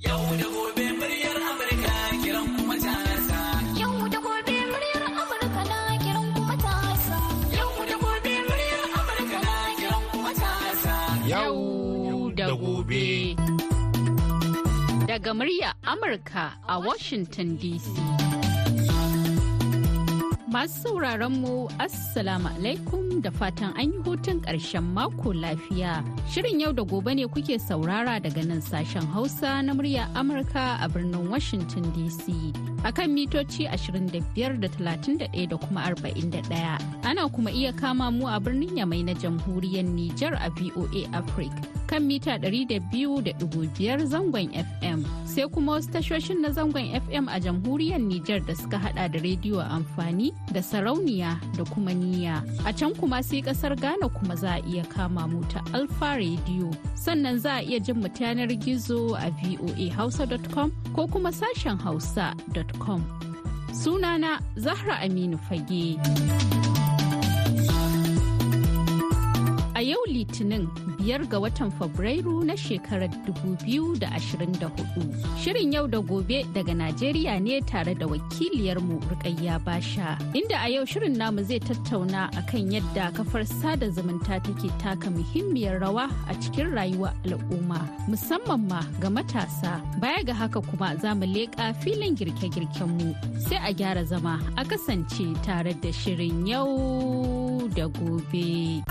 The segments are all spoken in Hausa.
Yau da gobe muryar Amurka kiran kuma tasa. Yau da gobe muryar Amurka na kiran kuma tasa. Yau da gobe muryar Amurka na kiran kuma tasa. Yau da gobe. Daga murya Amurka a Washington DC. Masu sauraron mu Assalamu alaikum da fatan an yi hutun ƙarshen mako lafiya. Shirin yau da gobe ne kuke saurara daga nan sashen Hausa na murya Amurka a birnin Washington DC. Akan mitoci 25 da 31 da kuma 41. Ana kuma iya kama mu a birnin Yamai na jamhuriyar Nijar a VOA Africa. Kan mita 200.5 zangon FM sai kuma wasu tashoshin na zangon FM a jamhuriyar Nijar da suka hada da rediyo amfani da sarauniya da kuma niya. A can kuma sai ƙasar Ghana kuma za a iya kama mu ta Alfa Radio sannan za a iya jin mu yanar gizo a voahausa.com ko kuma sashen hausa.com. Sunana Zahra Aminu Fage. A yau litinin biyar ga watan fabrairu na shekarar 2024 shirin yau da gobe daga najeriya ne tare da wakiliyarmu rukayya basha inda a yau shirin namu zai tattauna akan yadda kafar sada zumunta take taka muhimmiyar rawa a cikin rayuwar al'umma musamman ma ga matasa. Baya ga haka kuma za mu leƙa filin girke-girkenmu sai a gyara zama a kasance tare da shirin yau da gobe.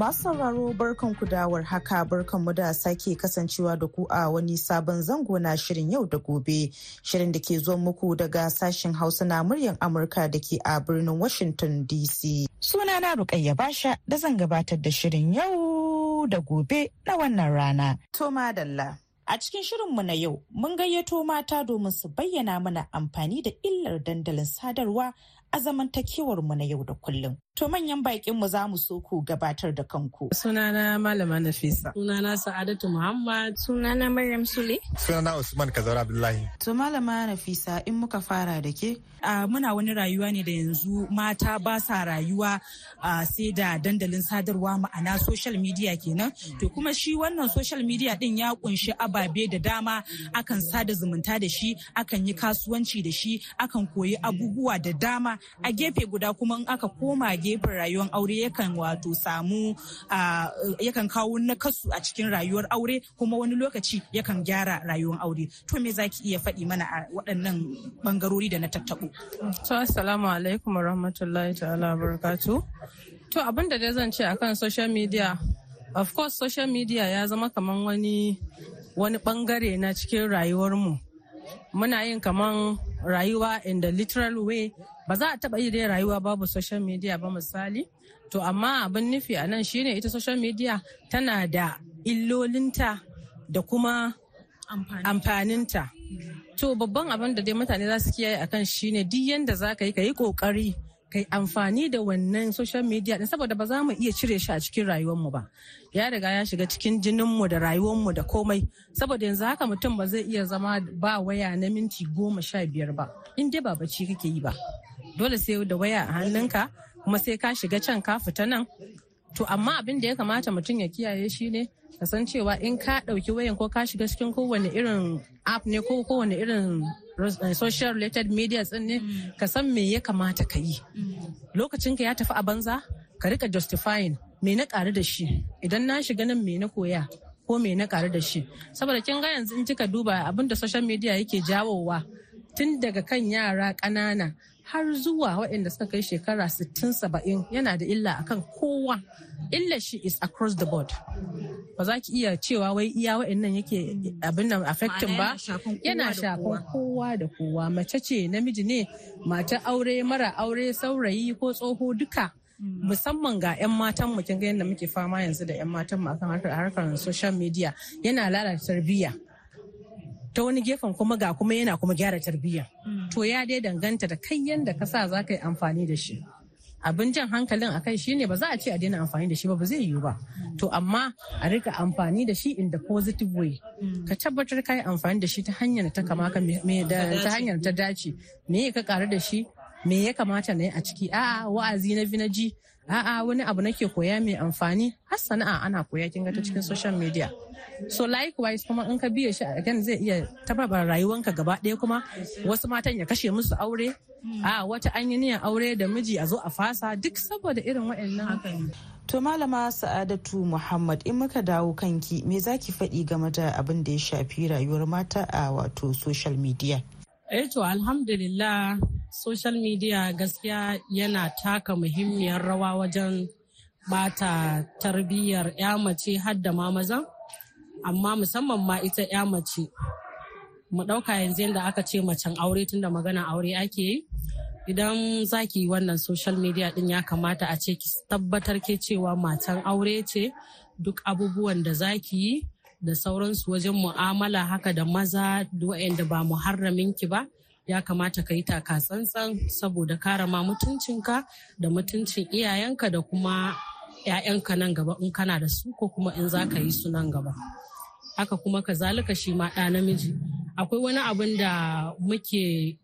Masu sauraro barkan ku dawar haka barkan mu da sake kasancewa da ku a wani sabon zango na shirin yau da gobe. Shirin da ke zo muku daga sashen Hausa na muryar Amurka da ke a birnin Washington DC. Sunana Rukayya Basha da zan gabatar da shirin yau da gobe na wannan rana. Toma Dalla. A cikin shirinmu na yau, mun gayyato mata domin su bayyana mana amfani da illar dandalin sadarwa a zamantakewar mu na yau da kullum. To manyan bakin mu za mu so ku gabatar da kanku. Sunana Malama Nafisa. Sunana Sa'adatu Muhammad. Sunana Maryam Sule. Sunana Usman Kazaura Abdullahi. To Malama Nafisa in muka fara da ke. Uh, muna wani rayuwa ne da yanzu mata ba sa rayuwa uh, sai da dandalin sadarwa ma'ana social media kenan. To kuma shi wannan social media din ya ƙunshi ababe da dama akan sada zumunta da shi, akan yi kasuwanci da shi, akan koyi abubuwa da dama a gefe guda kuma in aka koma gefen rayuwar aure yakan wato samu yakan kawo nakasu a cikin rayuwar aure kuma wani lokaci yakan gyara rayuwar aure. To me zaki iya faɗi mana a waɗannan bangarori da na tattaɓo. to assalamu alaikum rahmatullahi ta'ala barakatu to abin da dai zan ce akan social media of course social media ya zama kaman wani wani ɓangare na cikin rayuwarmu muna yin kaman rayuwa in the literal way ba za a taba yi dai rayuwa babu social media ba misali. To amma abin nufi a nan shine ita social media tana da illolinta da kuma amfaninta. to babban abin da dai mutane za su kiyaye akan shine duk yanda za ka yi ka yi ƙoƙari kai amfani da wannan social media din saboda ba za mu iya cire shi a cikin rayuwarmu ba. Ya riga ya shiga cikin jininmu da rayuwarmu da komai. Saboda yanzu haka mutum ba zai iya zama ba waya na minti goma sha biyar ba. In dai ba bacci kake yi ba. Dole sai da waya a hannunka kuma sai ka shiga can ka fita nan. To amma abin da ya kamata mutum ya kiyaye shi ne ka san cewa in ka ɗauki wayan ko ka shiga cikin kowane irin app ne ko kowane irin social related media din ne ka san me ya kamata ka yi. Lokacin ka ya tafi a banza ka riƙa justifying me na ƙaru da shi. Idan na shiga nan me na koya ko me na ƙaru da shi. Saboda kin ga yanzu in kika duba abin da social media yake jawowa tun daga kan yara ƙanana har zuwa waɗanda suka kai shekara 60-70 yana da illa akan kowa. Illa shi is across the board. Ba za ki iya cewa wai iya waɗannan yake abin nan affecting ba. Yana shafan kowa da kowa. mace ce namiji ne mata aure mara aure saurayi ko tsoho duka. Musamman ga 'yan matan mu kin ga yadda muke fama yanzu da 'yan matan mu akan harkar social media. Yana lalata tarbiyya. Ta wani gefen kuma ga kuma yana kuma gyara tarbiyya. To ya dai danganta da kai yanda ka sa za ka yi amfani da shi. Abin jan hankalin akai shine ba za a ce a daina amfani da shi ba ba zai yiwu ba. To amma a riƙa amfani da shi in the positive way. Ka tabbatar ka yi amfani da shi ta hanyar ta kama ka ta hanyar ta dace. Me ka karu da shi me ya kamata na yi a ciki a'a wa'azi na bi na ji a'a wani abu nake koya mai amfani har sana'a ana koya kin ga ta cikin social media so likewise kuma in ka biye shi again zai iya tababa rayuwanka gaba ɗaya kuma wasu matan ya kashe musu aure. A wata an yi niyan aure da miji a zo a fasa duk saboda irin waɗannan To malama Sa'adatu Muhammad in muka dawo kanki me zaki faɗi game da abin da ya shafi rayuwar mata a wato social media? Eh to alhamdulillah social media gaskiya yana taka muhimmiyar rawa wajen bata tarbiyyar ya mace har da ma maza. Amma musamman ma ita ya mace. Mu ɗauka yanzu yadda aka ce macen aure tunda magana aure ake yi. Idan za ki yi wannan social media din ya kamata a ce ki tabbatar ke cewa matan aure ce. Duk abubuwan da za ki yi da sauransu wajen mu'amala haka da maza da ba muharramin ki ba ya kamata ka yi taka tsantsan saboda kare ma mutuncinka da mutuncin iyayenka da kuma 'ya'yanka nan gaba in kana da su ko kuma in za ka yi su nan gaba. Haka kuma kazalika shi ma ɗa namiji. Akwai wani abin da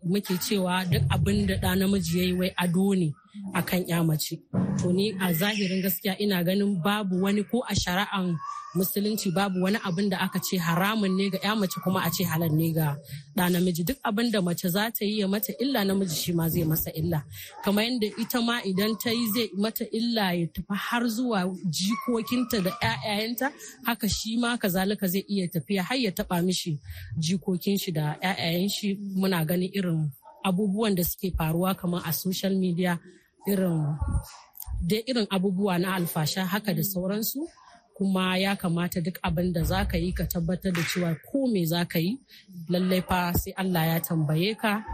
muke cewa duk abin da ɗa namiji ya yi wai ado ne. Akan ya mace. To ni a zahirin gaskiya ina ganin babu wani ko a shari'an musulunci babu wani abin da aka ce haramun ne ga ya mace kuma a ce halal ne ga ɗa namiji. Duk abin da mace za ta yi ya mata illa namiji shi ma zai masa illa. Kamar yadda ita ma idan ta yi zai mata illa ya tafi har zuwa jikokinta da 'ya'yayanta haka shi ma kazalika zai iya tafiya har ya taɓa mishi jikokin shi da 'ya'yayan shi. Muna ganin irin abubuwan da suke faruwa kamar a social media irin dai irin abubuwa na alfasha haka da sauransu kuma ya kamata duk abin da za ka yi ka tabbatar da cewa ko me za ka yi lallai fa sai Allah ya tambaye ka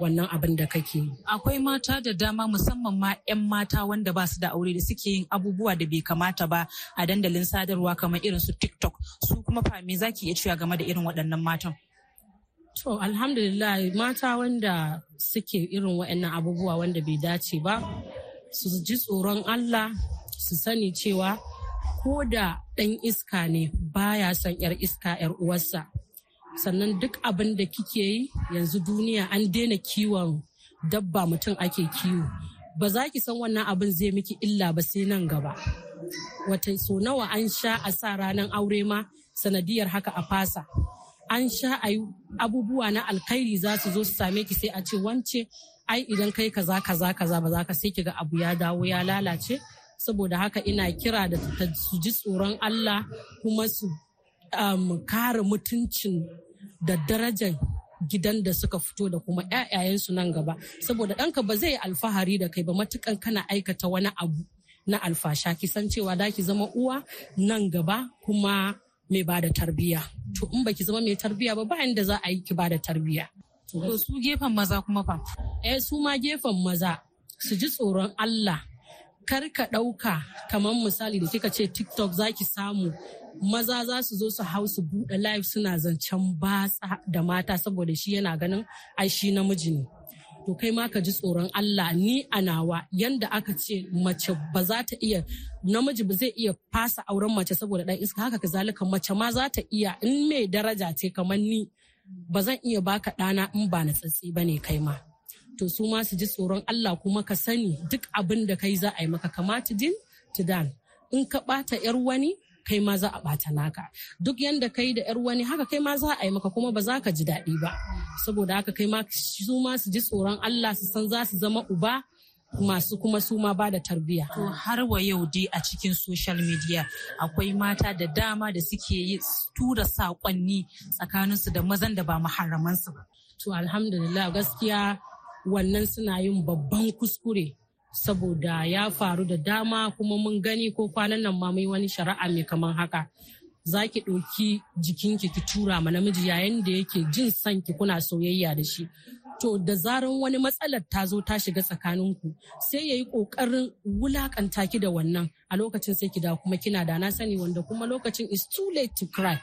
wannan abin da kake yi. Akwai mata da dama musamman ma 'yan mata wanda ba su da aure da suke yin abubuwa da bai kamata ba a dandalin sadarwa kamar irin su TikTok. Su kuma fa me za ki iya cewa game da irin waɗannan matan? To alhamdulillah mata wanda suke irin waɗannan abubuwa wanda bai dace ba su ji tsoron Allah su sani cewa ko da ɗan iska ne baya son 'yar iska 'yar uwarsa. Sannan duk abin da kike yi yanzu duniya an daina kiwon dabba mutum ake kiwo. Ba za ki san wannan abin zai miki illa ba sai nan gaba. Wata so nawa an sha a sa ranar aure ma sanadiyar haka a fasa. An sha a yi abubuwa na alkhairi za su zo su same ki sai a ce wance ai idan kai kaza kaza kaza ba za ka sai ki ga abu ya dawo ya lalace. Saboda haka ina kira da su ji tsoron Allah kuma su kare mutuncin da darajar gidan da suka fito da kuma 'ya'yayensu nan gaba. Saboda ɗanka ba zai alfahari da kai ba matukan kana aikata wani abu na alfasha. Ki san cewa da ki zama uwa nan gaba kuma mai ba da tarbiyya. To in baki zama mai tarbiyya ba ba inda za a yi ki ba da tarbiyya. To su gefen maza kuma fa? Eh su ma gefen maza su ji tsoron Allah. Kar ka ɗauka kamar misali da kika ce TikTok za ki samu maza za su zo su hau su buɗe live suna zancen batsa da mata saboda shi yana ganin ai shi namiji ne. To kai ma ka ji tsoron Allah ni a nawa. Yanda aka ce mace ba za ta iya namiji ba zai iya fasa auren mace saboda dan iska. Haka kazalika mace ma za ta iya in mai daraja ce kamar ni ba zan iya baka ɗana in ba na tsatsi ba ne kai ma. To su ma su ji tsoron Allah kuma ka sani duk abin da kai za a yi maka. Kamata din tidan in ka ɓata yar wani kai ma za a ɓata naka duk yanda kai da yar wani haka kai ma za a yi maka kuma ba za ka ji daɗi ba saboda haka kai ma su ma su ji tsoron Allah su san za su zama uba masu kuma su ma ba da tarbiyya. To har wa yau dai a cikin social media akwai mata da dama da suke yi tura saƙonni tsakaninsu da mazan da ba maharamansu ba. To alhamdulillah gaskiya wannan suna yin babban kuskure saboda ya faru da dama kuma mun gani ko kwanan nan ma mai wani shari'a mai kaman haka. Za ki ɗauki jikinki ki tura ma namiji yayin da yake jin son ki kuna soyayya da shi. To da zaran wani matsalar ta zo ta shiga tsakaninku sai ya yi ƙoƙarin wulaƙanta ki da wannan. A lokacin sai ki da kuma kina da na sani wanda kuma lokacin is too late to cry.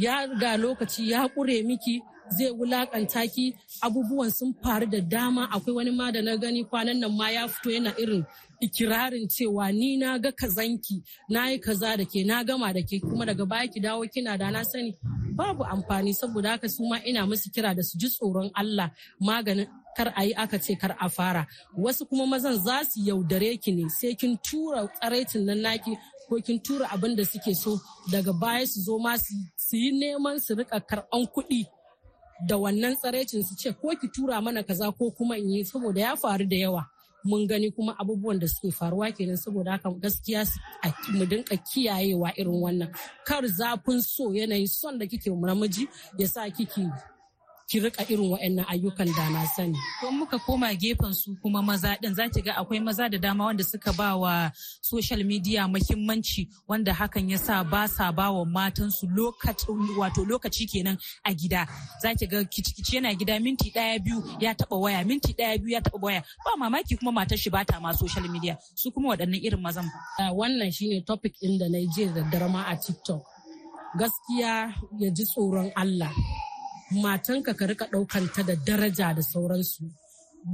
Ya ga lokaci ya ƙure miki zai wulaƙanta ki. Abubuwan sun faru da dama. Akwai wani ma da na gani kwanan nan ma ya fito yana irin ikirarin cewa ni na ga kazanki na yi kaza da ke na gama da ke kuma daga baya ki dawo kina da na sani babu amfani. Saboda haka su ma ina musu kira da su ji tsoron Allah. Maganin kar a yi aka ce kar a fara. Wasu kuma mazan za su yaudare ki ne sai kin tura tsaraicin nan naki ko kin tura abin da suke so daga baya su zo ma su yi neman su riƙa karɓan kuɗi. Da wannan tsaraicin su ce ko ki tura mana kaza ko kuma in yi saboda ya faru da yawa. Mun gani kuma abubuwan da suke faruwa kenan saboda haka gaskiya mu dinka kiyayewa irin wannan. Kar zafin so yanayin son da kike namiji ya sa kike ki riƙa irin waɗannan ayyukan da na sani. Don muka koma gefen su kuma maza din za ki ga akwai maza da dama wanda suka ba wa social media muhimmanci wanda hakan ya sa ba sa ba wa matansu wato lokaci kenan a gida. Za ki ga kici yana gida minti ɗaya biyu ya taɓa waya minti ɗaya biyu ya taɓa waya ba mamaki kuma matar shi ba ta ma social media su kuma waɗannan irin mazan ba. Wannan shine topic ɗin da na je da darama a TikTok. Gaskiya ya ji tsoron Allah. Matanka ka riƙa ɗaukanta da daraja da sauransu.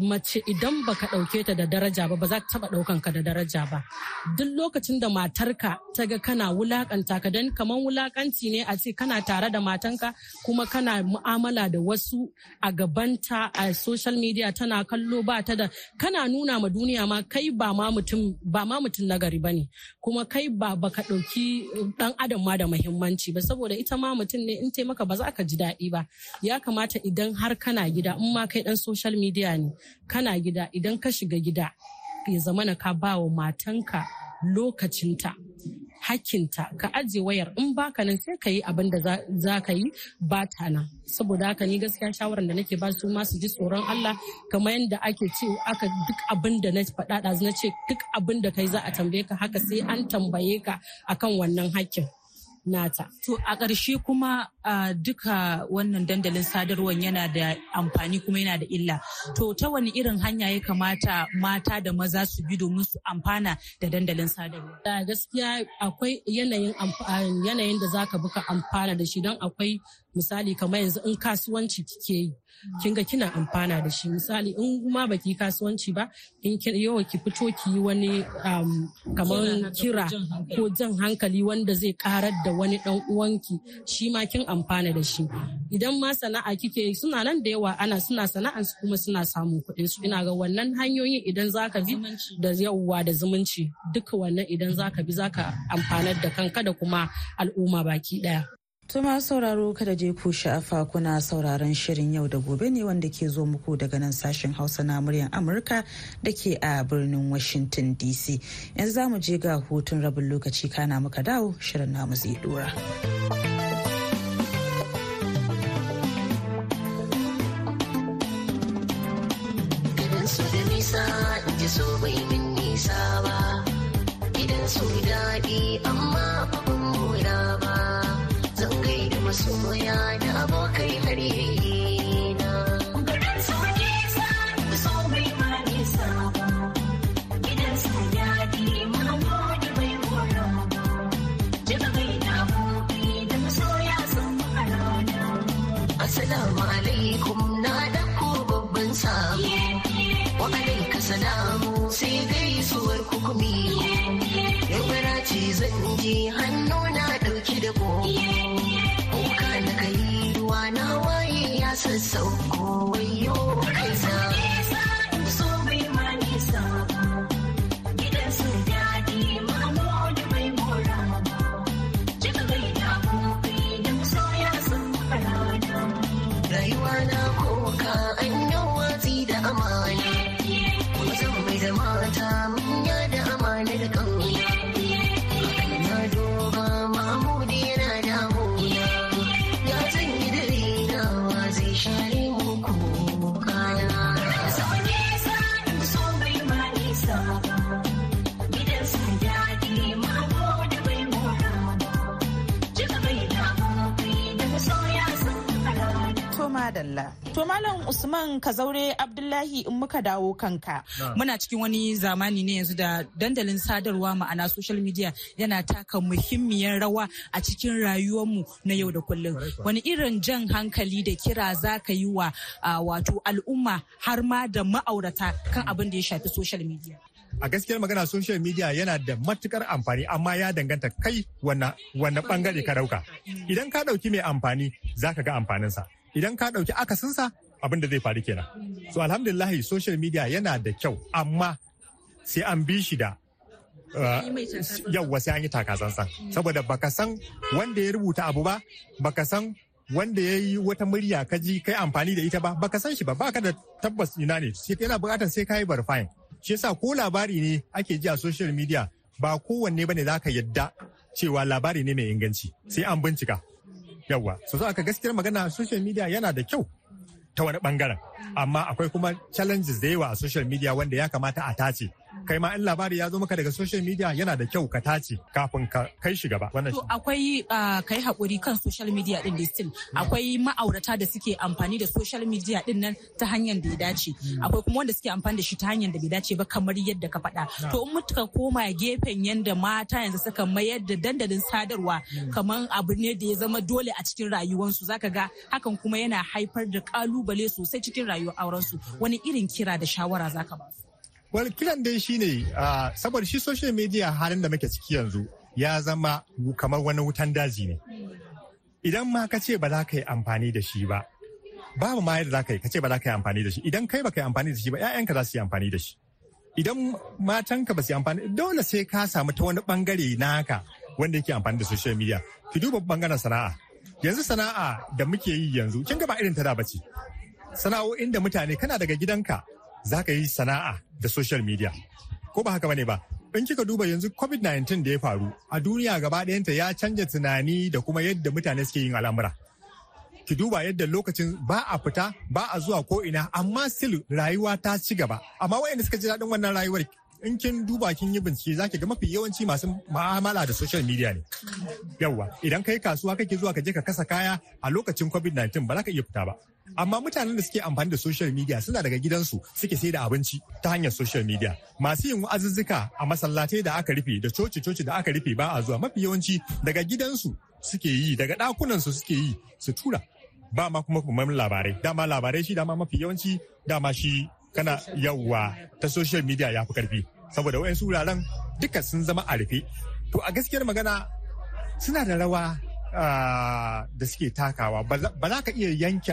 Mace idan baka ɗauke ta da daraja ba ba za ta taɓa ɗaukan ka da daraja ba. Duk lokacin da matarka ta ga kana wulaƙanta ka dan kamar wulakanci ne a ce kana tare da matanka kuma kana mu'amala da wasu a gabanta a social media tana kallo ba ta da kana nuna ma duniya ma kai ba ma mutum ba ma mutum nagari ba ne. Kuma kai ba baka ɗauki ɗan adam ma da muhimmanci ba saboda ita ma mutum ne in taimaka ba za ka ji daɗi ba. Ya kamata idan har kana gida in ma kai ɗan social media ne kana gida idan ka shiga gida ya zama ka ba wa matanka lokacinta hakkinta. Ka aje wayar in baka nan sai ka yi abin da za ka yi ba ta nan. Saboda haka ni gaskiya shawarar da nake ba su ma su ji tsoron Allah. Kamar yadda ake ce aka duk abin da na faɗa na ce duk abin da kai za a tambaye ka haka sai an tambaye ka akan wannan hakkin. Nata. To a ƙarshe kuma duka wannan dandalin sadarwar yana da amfani kuma yana da illa. To ta wani irin hanya ya kamata mata da maza su bi domin su amfana da dandalin sadarwa? Da gaskiya akwai yanayin yanayin da zaka buka amfana da shi don akwai misali kamar yanzu in kasuwanci kike yi kin ga kina amfana da shi. Misali in ma baki kasuwanci ba in yawa ki fito ki yi wani kamar kira ko jan hankali wanda zai karar da wani dan uwanki shi ma kin amfana da shi. Idan ma sana'a kike suna nan da yawa ana suna sana'an su kuma suna samun kuɗin su. Ina ga wannan hanyoyin idan zaka bi da yawwa da zumunci duka wannan idan zaka bi zaka amfanar da kanka da kuma al'umma baki ɗaya Tuma sauraro kada je ku sha'afa kuna sauraron shirin yau da gobe ne wanda ke zo muku daga nan sashen Hausa na muryar Amurka da ke a birnin Washington DC. Yanzu za mu je ga hutun rabin lokaci kana muka dawo shirin namu zai dora. Gidan masoya da abokai na. Garin su nisa da so bai ma nisa ba. Gidan su daɗi Mahmudu bai mora ba. Jika bai da abokai da masoya sun harana. Assalamu alaikum na dako babban sabo. Wa alaika salamu sai gaisuwar kukumi. Yau ce zan je hannu ya Usman Kazaure Abdullahi in muka dawo kanka. Muna cikin wani zamani ne yanzu da dandalin sadarwa ma'ana social media yana taka muhimmiyar rawa a cikin rayuwarmu na yau da kullum. Wani irin jan hankali da kira za ka yi wa wato al'umma har ma da ma'aurata kan abin da ya shafi social media. a gaskiyar magana social media yana da matuƙar amfani amma ya danganta kai wanne ɓangare ka ɗauka idan ka ɗauki mai amfani za ka ga amfaninsa idan ka ɗauki akasinsa abin da zai faru kenan. So alhamdulillahi social media yana da kyau amma sai an bi shi da yawwa sai an yi takasansan saboda baka san wanda ya rubuta abu ba baka san wanda ya yi wata murya ka ji kai amfani da ita ba baka san shi ba baka da tabbas ina ne. Sai yana buƙatar sai ka yi verifying. Shi yasa ko labari ne ake ji a social media ba kowanne ba ne zaka yadda cewa labari ne mai inganci. Sai an bincika. Yawwa so so aka gaskiyar magana social media yana da kyau ta wani ɓangaren amma akwai kuma challenges da yawa a social media wanda ya kamata a tace. Kai ma in labari ya zo maka daga social media yana da kyau ka tace kafin ka kai shi gaba. Wannan To akwai uh, kai haƙuri kan social media din da still. Akwai ma'aurata da suke amfani da social media ɗin nan ta hanyar da ya dace. Akwai kuma wanda suke amfani da shi ta hanyar da bai dace ba kamar yadda ka faɗa. To in muka koma gefen yanda mata yanzu suka mayar da dandalin sadarwa kamar abu ne da ya zama dole a cikin rayuwarsu. Zaka ga hakan kuma yana haifar da ƙalubale sosai cikin rayuwar aurensu. Wani irin kira da shawara zaka ba su? Wal kiran dai shine uh, saboda shi social media halin da muke ciki yanzu ya zama kamar wani wutan daji ne. Idan ma ka ce ba za ka yi amfani da shi ba, babu ma yadda za ka yi ka ce ba za ka yi amfani da shi. Idan kai ba ka yi amfani da shi ba, 'ya'yanka za su yi amfani da shi. Idan matanka ba su yi amfani, dole sai ka samu ta wani ɓangare naka wanda yake amfani da social media. Ki duba ɓangaren sana'a. Yanzu sana'a da muke yi yanzu, kin ga ba irin ta da bace. Sana'o'in da mutane kana daga gidanka za ka yi sana'a da social media. Ko ba haka ba ne ba? In kika duba yanzu covid-19 da ya faru a duniya gaba ɗayanta ya canja tunani da kuma yadda mutane suke yin al'amura. Ki duba yadda lokacin ba a fita ba a zuwa ko ina amma still rayuwa ta ci gaba. Amma waɗanda suka ji daɗin wannan rayuwar in kin duba kin yi bincike zaki ga mafi yawanci masu ma'amala da social media ne. Yawwa idan kai kasuwa kake zuwa ka je ka kasa kaya a lokacin covid-19 ba za ka iya fita ba. Amma mutanen da suke amfani da social media suna daga gidansu suke sai da abinci ta hanyar social media. Masu yin wa'azuzzuka a masallatai da aka rufe da coci-coci da aka rufe ba a zuwa. Mafi yawanci daga gidansu suke yi daga ɗakunansu suke yi su tura. Ba ma kuma kuma labarai. Dama labarai shi dama mafi yawanci dama shi kana yawwa ta social media ya fi ƙarfi. Saboda wayansu wuraren duka sun zama a rufe. To a gaskiyar magana suna da rawa da suke takawa. Ba za ka iya yanke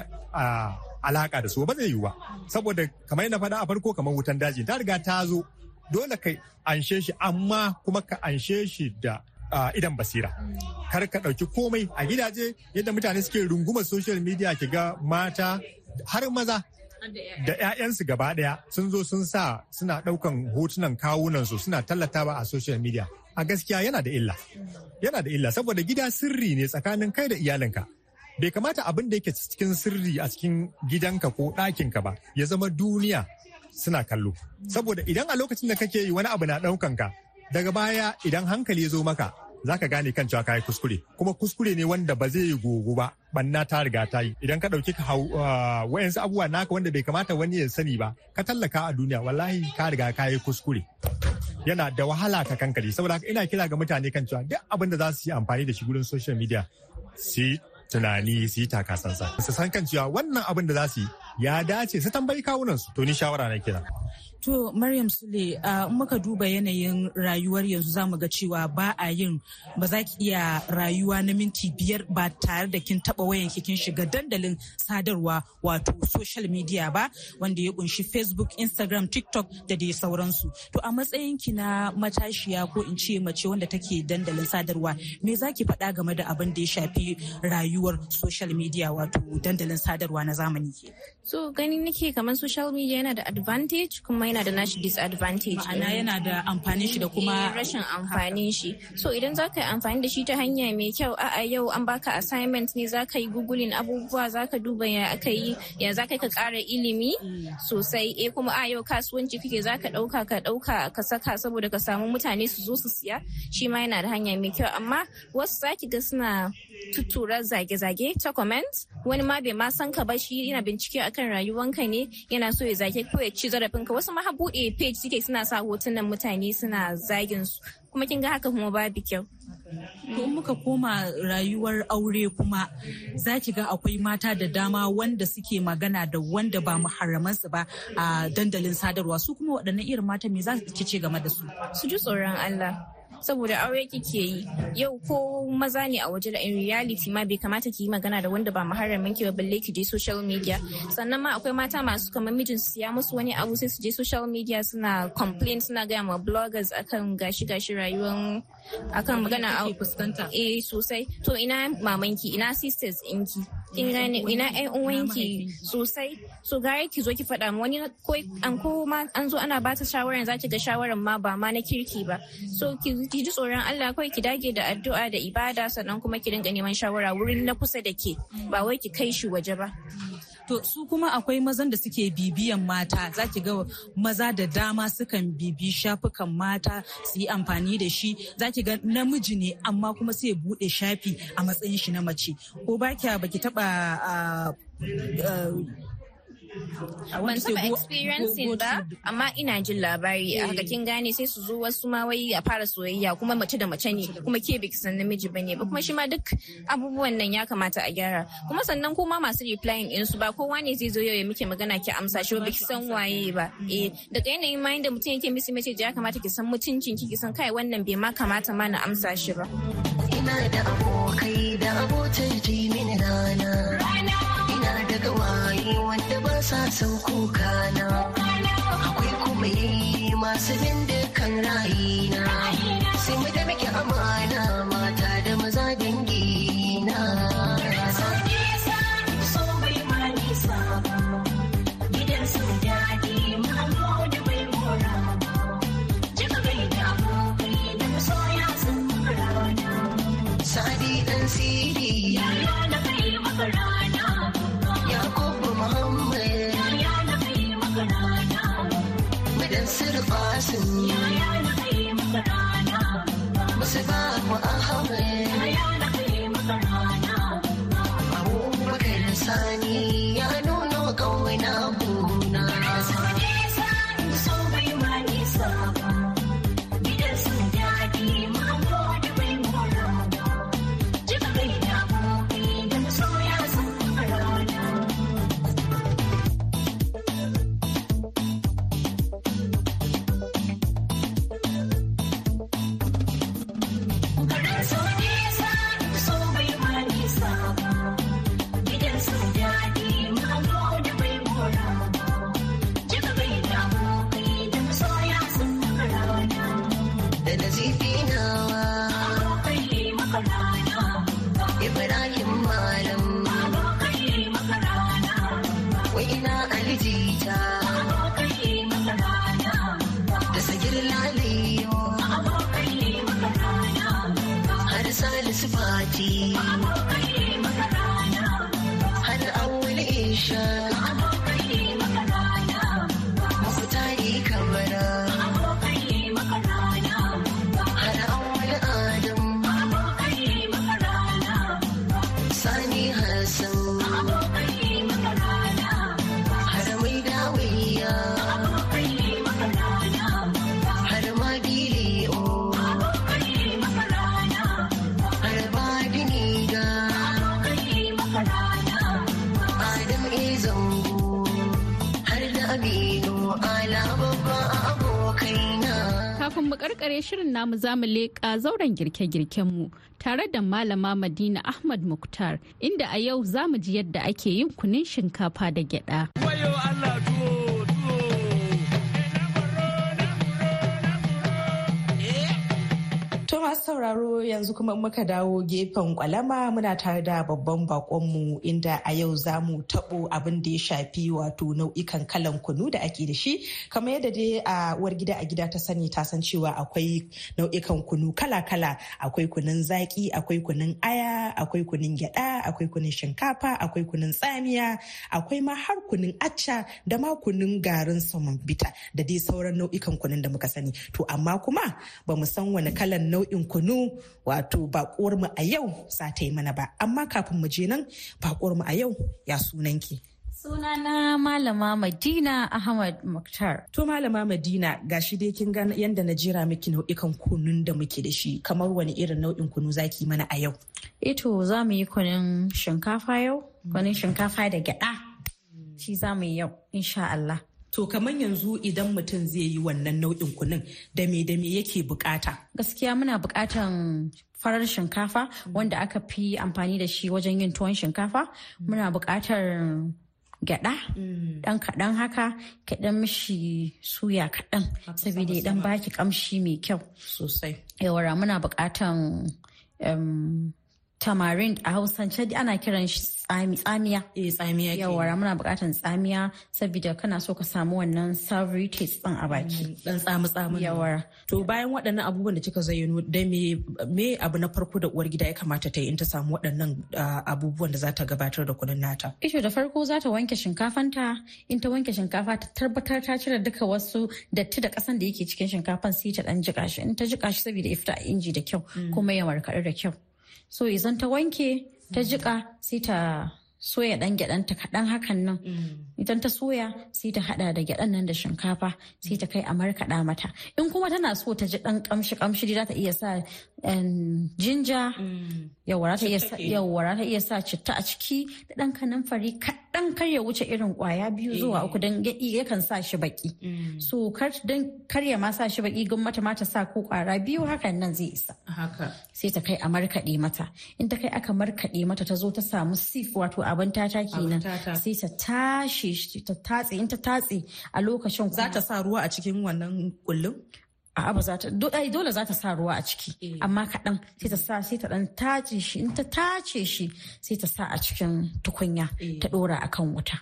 alaka da su ba zai yiwu ba. Saboda kamar yana faɗa a farko kamar wutan daji ta riga ta zo. Dole ka anshe shi amma kuma ka anshe shi da idan basira. Kar ka ɗauki komai a gidaje yadda mutane suke rungumar social media ki ga mata har maza. Da 'ya'yansu gaba ɗaya sun zo sun sa suna ɗaukan hotunan kawunansu suna tallatawa a social media. A gaskiya yana da illa. Yana da illa saboda gida sirri ne tsakanin kai da iyalinka. Bai kamata abin da yake cikin sirri a cikin gidanka ko ɗakinka ba ya zama duniya suna kallo. Saboda idan a lokacin da kake yi wani abu na ɗaukan ka daga baya idan hankali ya zo maka za ka gane kan cewa kayi kuskure. Kuma kuskure ne wanda ba zai yi gogo ba banna ta riga ta yi. Idan ka ɗauki ka hau wayansu abubuwa naka wanda bai kamata wani ya sani ba ka tallaka a duniya wallahi ka riga ka yi kuskure. Yana da wahala ka kankare. Saboda ina kira ga mutane kan cewa duk abin da za su yi amfani da shi gurin social media su tunani su yi takasansa su san kan cewa wannan abin da za su yi ya dace su tambayi kawunansu. To ni shawara na kira To Maryam Sule uh, muka duba yanayin rayuwar yanzu za mu ga cewa ba a yin ba za ki iya rayuwa na minti biyar ba tare da kin taba wayan kin shiga dandalin sadarwa wato social media ba wanda ya ƙunshi Facebook, Instagram, TikTok da dai sauransu. To a matsayin ki na matashiya ko in ce mace wanda take dandalin sadarwa me za ki faɗa game da abin da ya shafi rayuwar social media wato dandalin sadarwa na zamani? So gani nake kamar social media yana da advantage kuma yana da nashi disadvantage. Ma'ana yana da amfanin shi da kuma rashin amfanin shi. So idan za ka yi amfani da shi ta hanya mai kyau a'a yau an baka assignment ne za ka yi googling abubuwa za ka duba ya aka yi ya za ka ka kara ilimi sosai. Eh kuma a yau kasuwanci kake za ka ɗauka ka ɗauka ka saka saboda ka samu mutane su zo su siya. Shi ma yana da hanya mai kyau. Amma wasu za ki ga suna tuttura zage-zage ta comment wani ma bai ma san ka ba shi yana bincike akan rayuwanka ne yana so ya zage ko ya ci zarafinka. Wasu ma buɗe page suke suna sa hotunan mutane suna zagin su. Kuma kin ga haka kuma babu kyau. To muka koma rayuwar aure kuma za ki ga akwai mata da dama wanda suke magana da wanda ba muharramansu ba a dandalin sadarwa. Su kuma waɗannan irin mata me za ki ce game da su? su ji tsoron Allah. Saboda aure kike yi. Yau ko maza ne a waje da in reality ma bai kamata ki yi magana da wanda ba muharramin ki ba balle ki je social media. Sannan ma akwai mata masu kamar mijin su ya musu wani abu sai su je social media suna complain suna gaya ma bloggers akan gashi gashi rayuwar akan magana a fuskanta. Eh sosai. To ina mamanki ina sisters inki kin gane? ina ƴan uwanki sosai. So gare ki zo ki faɗa ma wani ko an ko ma an zo ana bata shawaran zaki ga shawaran ma ba ma na kirki ba. So ki ji tsoron Allah kawai ki dage da addu'a da ibada sannan kuma ki dinga neman shawara wurin na kusa da ke. Ba wai ki kai shi waje ba. To su kuma akwai mazan da suke bibiyan mata. Za ki ga maza da dama sukan bibi shafukan mata su yi amfani da shi. Za ki ga namiji ne amma kuma sai ya buɗe shafi a matsayin shi na mace. Ko ba baki taba ah, ah, a ban taba experiencing ba amma ina jin labari. A haka kin gane sai su zo wasu ma wai a fara soyayya kuma mace da mace ne kuma ke biki san namiji ba ne ba kuma shi ma duk abubuwan nan ya kamata a gyara. Kuma sannan kuma masu replying din su ba kowa ne zai zo yau ya muke magana ki amsa shi ba biki san waye ba. Eh daga yanayin ma da mutum yake misi message ya kamata ki san mutuncin ki ki san kai wannan bai ma kamata ma na amsa shi ba. Ina da abokai da abotar jimin rana. Gawaye wanda ba sa son kuka na. Akwai kuma yayi masu bin dukkan rayina. Sai mu da muke amana mata da maza dangi na. Gidan su. Sadi ɗan siri. Yaya na kai maka. Muhammad. Madan Sirfasin. Yaya na kai Aminu. Ala babba abokaina. Kafin mu karkare shirin namu za mu leƙa zauren girke-girkenmu tare da malama Madina Ahmad Muktar inda a yau za mu ji yadda ake yin kunin shinkafa da gyada. To masu sauraro yanzu kuma muka dawo gefen kwalama muna tare da babban bakonmu inda a yau za mu taɓo abin da ya shafi wato nau'ikan kalan kunu da ake da shi. Kamar yadda dai a uwar gida a gida ta sani ta san cewa akwai nau'ikan kunu kala-kala. Akwai kunun zaki akwai kunun aya akwai kunun gyada akwai kunun shinkafa akwai kunun tsamiya akwai ma har kunun acca da ma kunun garin saman bita da dai sauran nau'ikan kunun da muka sani. To amma kuma ba mu san wani kalan nau'in kunu wato bakuwar mu a yau za ta yi mana ba amma kafin mu je nan bakuwar mu a yau ya sunanki Sunana Malama Madina Ahmad Mukhtar. To malama Madina gashi dai kin ga yanda na jira miki nau'ikan kunun da muke da shi kamar wani irin nau'in kunu zaki mana a yau. Ito za mu yi kunin shinkafa yau, kunin shinkafa da gyada. Shi za mu yi yau, insha Allah. To kamar yanzu idan mutum zai yi wannan nau'in kunun da me da me yake buƙata. Gaskiya muna bukatan farar shinkafa wanda aka fi amfani da shi wajen yin tuwon shinkafa. Muna buƙatar gyada dan kaɗan haka kaɗan mishi suya kaɗan saboda ya dan baki kamshi mai kyau Sosai. yawara muna buƙatan um, tamarind a hausance ana kiran shi tsami tsamiya Eh tsamiya ke. yawara muna buƙatan tsamiya saboda kana so ka samu wannan savory taste din a baki Dan tsamu tsamu. yawara To bayan waɗannan abubuwan da kika zayyano da me me abu na farko da uwar gida ya kamata ta yi in ta samu waɗannan abubuwan da za ta gabatar da kunun nata. Isho da farko za ta wanke shinkafanta in ta wanke shinkafa ta tabbatar ta cire duka wasu datti da kasan da yake cikin shinkafan sai ta dan jika shi in ta jika shi saboda ya fita a inji da kyau kuma ya markaɗu da kyau. So idan ta wanke ta jika sai ta soya dan gyaɗanta kaɗan hakan nan. Idan ta soya sai ta hada da gyaɗan nan da shinkafa sai ta kai a markaɗa mata. In kuma tana so ta ji ɗan kamshi kamshi za ta iya sa jinja yawwa za ta iya sa ta citta a ciki. Da ɗan kanamfari kaɗan. Kar ya wuce irin ƙwaya biyu zuwa uku don ya- yakan sa shi baki so kar don kar ya ma sa shi baki gun mata ma ta sa ko ƙwara biyu hakan nan zai isa. Haka. sai ta kai a markaɗe mata. In ta kai aka markaɗe mata ta zo ta samu sif wato abin tata kenan. Sai ta tashi shi ta tatse in ta tatse a lokacin Za ta sa ruwa a cikin wannan kullum? A'a ba za ta dole za ta sa ruwa a ciki. Amma kaɗan sai ta sa sai ta ɗan tace shi in ta tace shi sai ta sa a cikin tukunya ta ɗora akan wuta.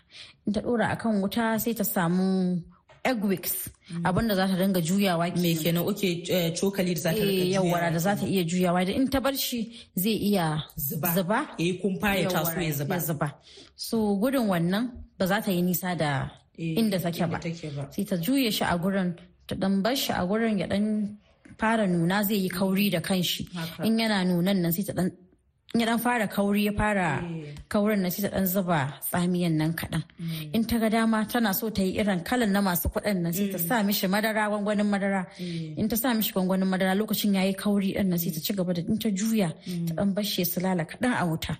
In ta ɗora akan wuta sai ta samu egg wicks abin da za ta dinga juyawa Me kenan. eh, cokali da za ta Eh, riƙa yawwa da za ta iya juyawa. Da in ta bar shi zai iya Zuba. zuba. Ya yi kumfa ya taso ya zuba. so gudun wannan ba za ta yi nisa da Eh, inda take ba. sai ta juye shi a gurin ta dan bar shi a gurin ya dan fara nuna zai yi kauri da kanshi. In yana nunan nan sai ta dan ya dan fara kauri ya fara kaurin nan sai ta dan zuba tsamiyan nan kaɗan. In ta ga dama tana so ta yi irin kalan na masu kuɗin nan sai ta sa mishi madara gwangwanin madara. In ta sa mishi gwangwanin madara lokacin yayi kauri ɗin nan sai ta ci gaba da in ta juya ta dan bar shi ya sulala kaɗan a wuta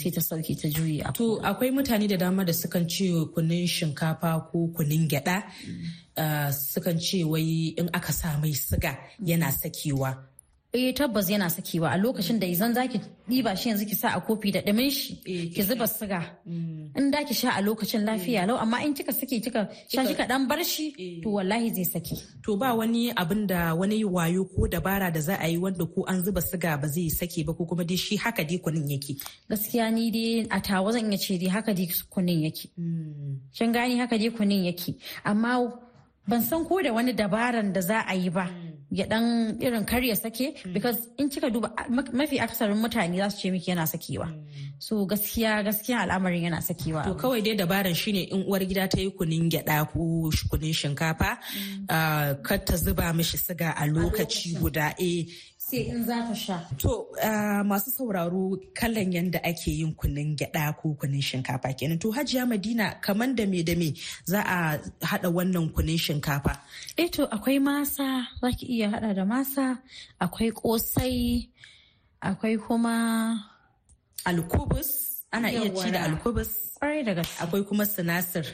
sai ta sauke ta juye a To akwai mutane da dama da sukan ce kunun shinkafa ko kunun gyada uh, sukan ce wai in aka sa mai siga yana sakewa. Eh tabbas yana sakewa a lokacin da idan zaki ɗiba shi yanzu ki sa a kofi da ɗumin shi ki zuba siga. In da ki sha a lokacin lafiya lau amma in kika sake kika sha kika dan bar shi to wallahi zai sake. To ba wani abin da wani wayo ko dabara da za a yi wanda ko an zuba siga ba zai sake ba ko kuma dai shi haka dai kunun yake. Gaskiya ni dai a tawa zan iya ce dai haka dai kunin yake. Kin gani haka dai kunin yake amma ban san ko da wani dabaran da za a yi ba. Ya dan irin kar ya sake because in kika duba ma- mafi akasarin mutane za su ce miki yana sakewa. So gaskiya gaskiya al'amarin yana sakewa. To kawai dai dabaran shine in uwar gida ta yi kunun gyada ko kunun shinkafa uh, kar ta zuba mishi siga a lokaci guda. Eh sai in za ta sha To masu sauraro kallon yadda ake yin kunun gyada ko kunun shinkafa kenan. To Hajiya Madina kaman da me da me za a hada wannan kunun shinkafa. eh to akwai masa za ki iya hada da masa akwai kosai akwai kuma Alkubus ana iya ci da alkubus. Akwai kuma sinasir.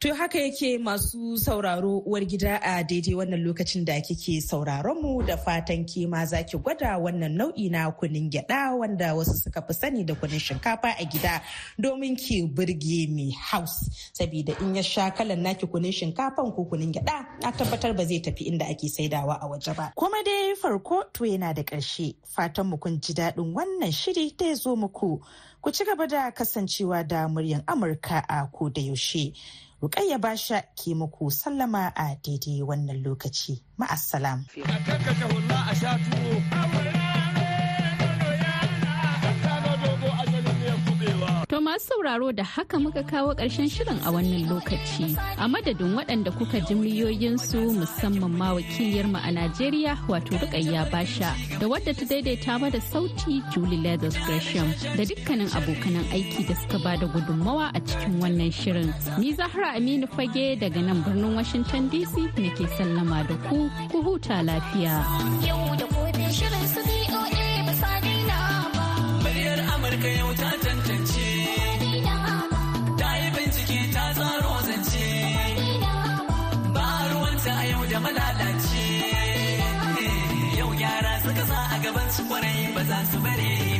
To haka yake masu sauraro uwar gida a daidai wannan lokacin da kike sauraron mu da fatan ke ma za ki gwada wannan nau'i na kunin gyada wanda wasu suka fi sani da kunin shinkafa a gida domin ki burge mai house. Sabida in ya sha kalan naki kunin shinkafan ko kunin gyada na tabbatar ba zai tafi inda ake saidawa a waje ba. Kuma dai farko to yana da ƙarshe fatan mu kun ji daɗin wannan shiri da ya zo muku. Ku ci gaba da kasancewa da muryan Amurka a ko da yaushe. Rukayya Basha ke muku sallama a daidai wannan lokaci. Ma'assalam. Masu sauraro da haka muka kawo ƙarshen shirin a wannan lokaci. A madadin waɗanda kuka ji miliyoyinsu musamman ma wakiliyarmu a Najeriya wato Rukayya Basha da wadda ta daidaita mana sauti Julie Leathers Gresham da dukkanin abokanan aiki da suka ba da gudunmawa a cikin wannan shirin. Ni Zahra Aminu Fage daga nan birnin Washington DC nake sallama da ku, ku huta lafiya. Yau da gaban su ƙwarai ba za su bare ba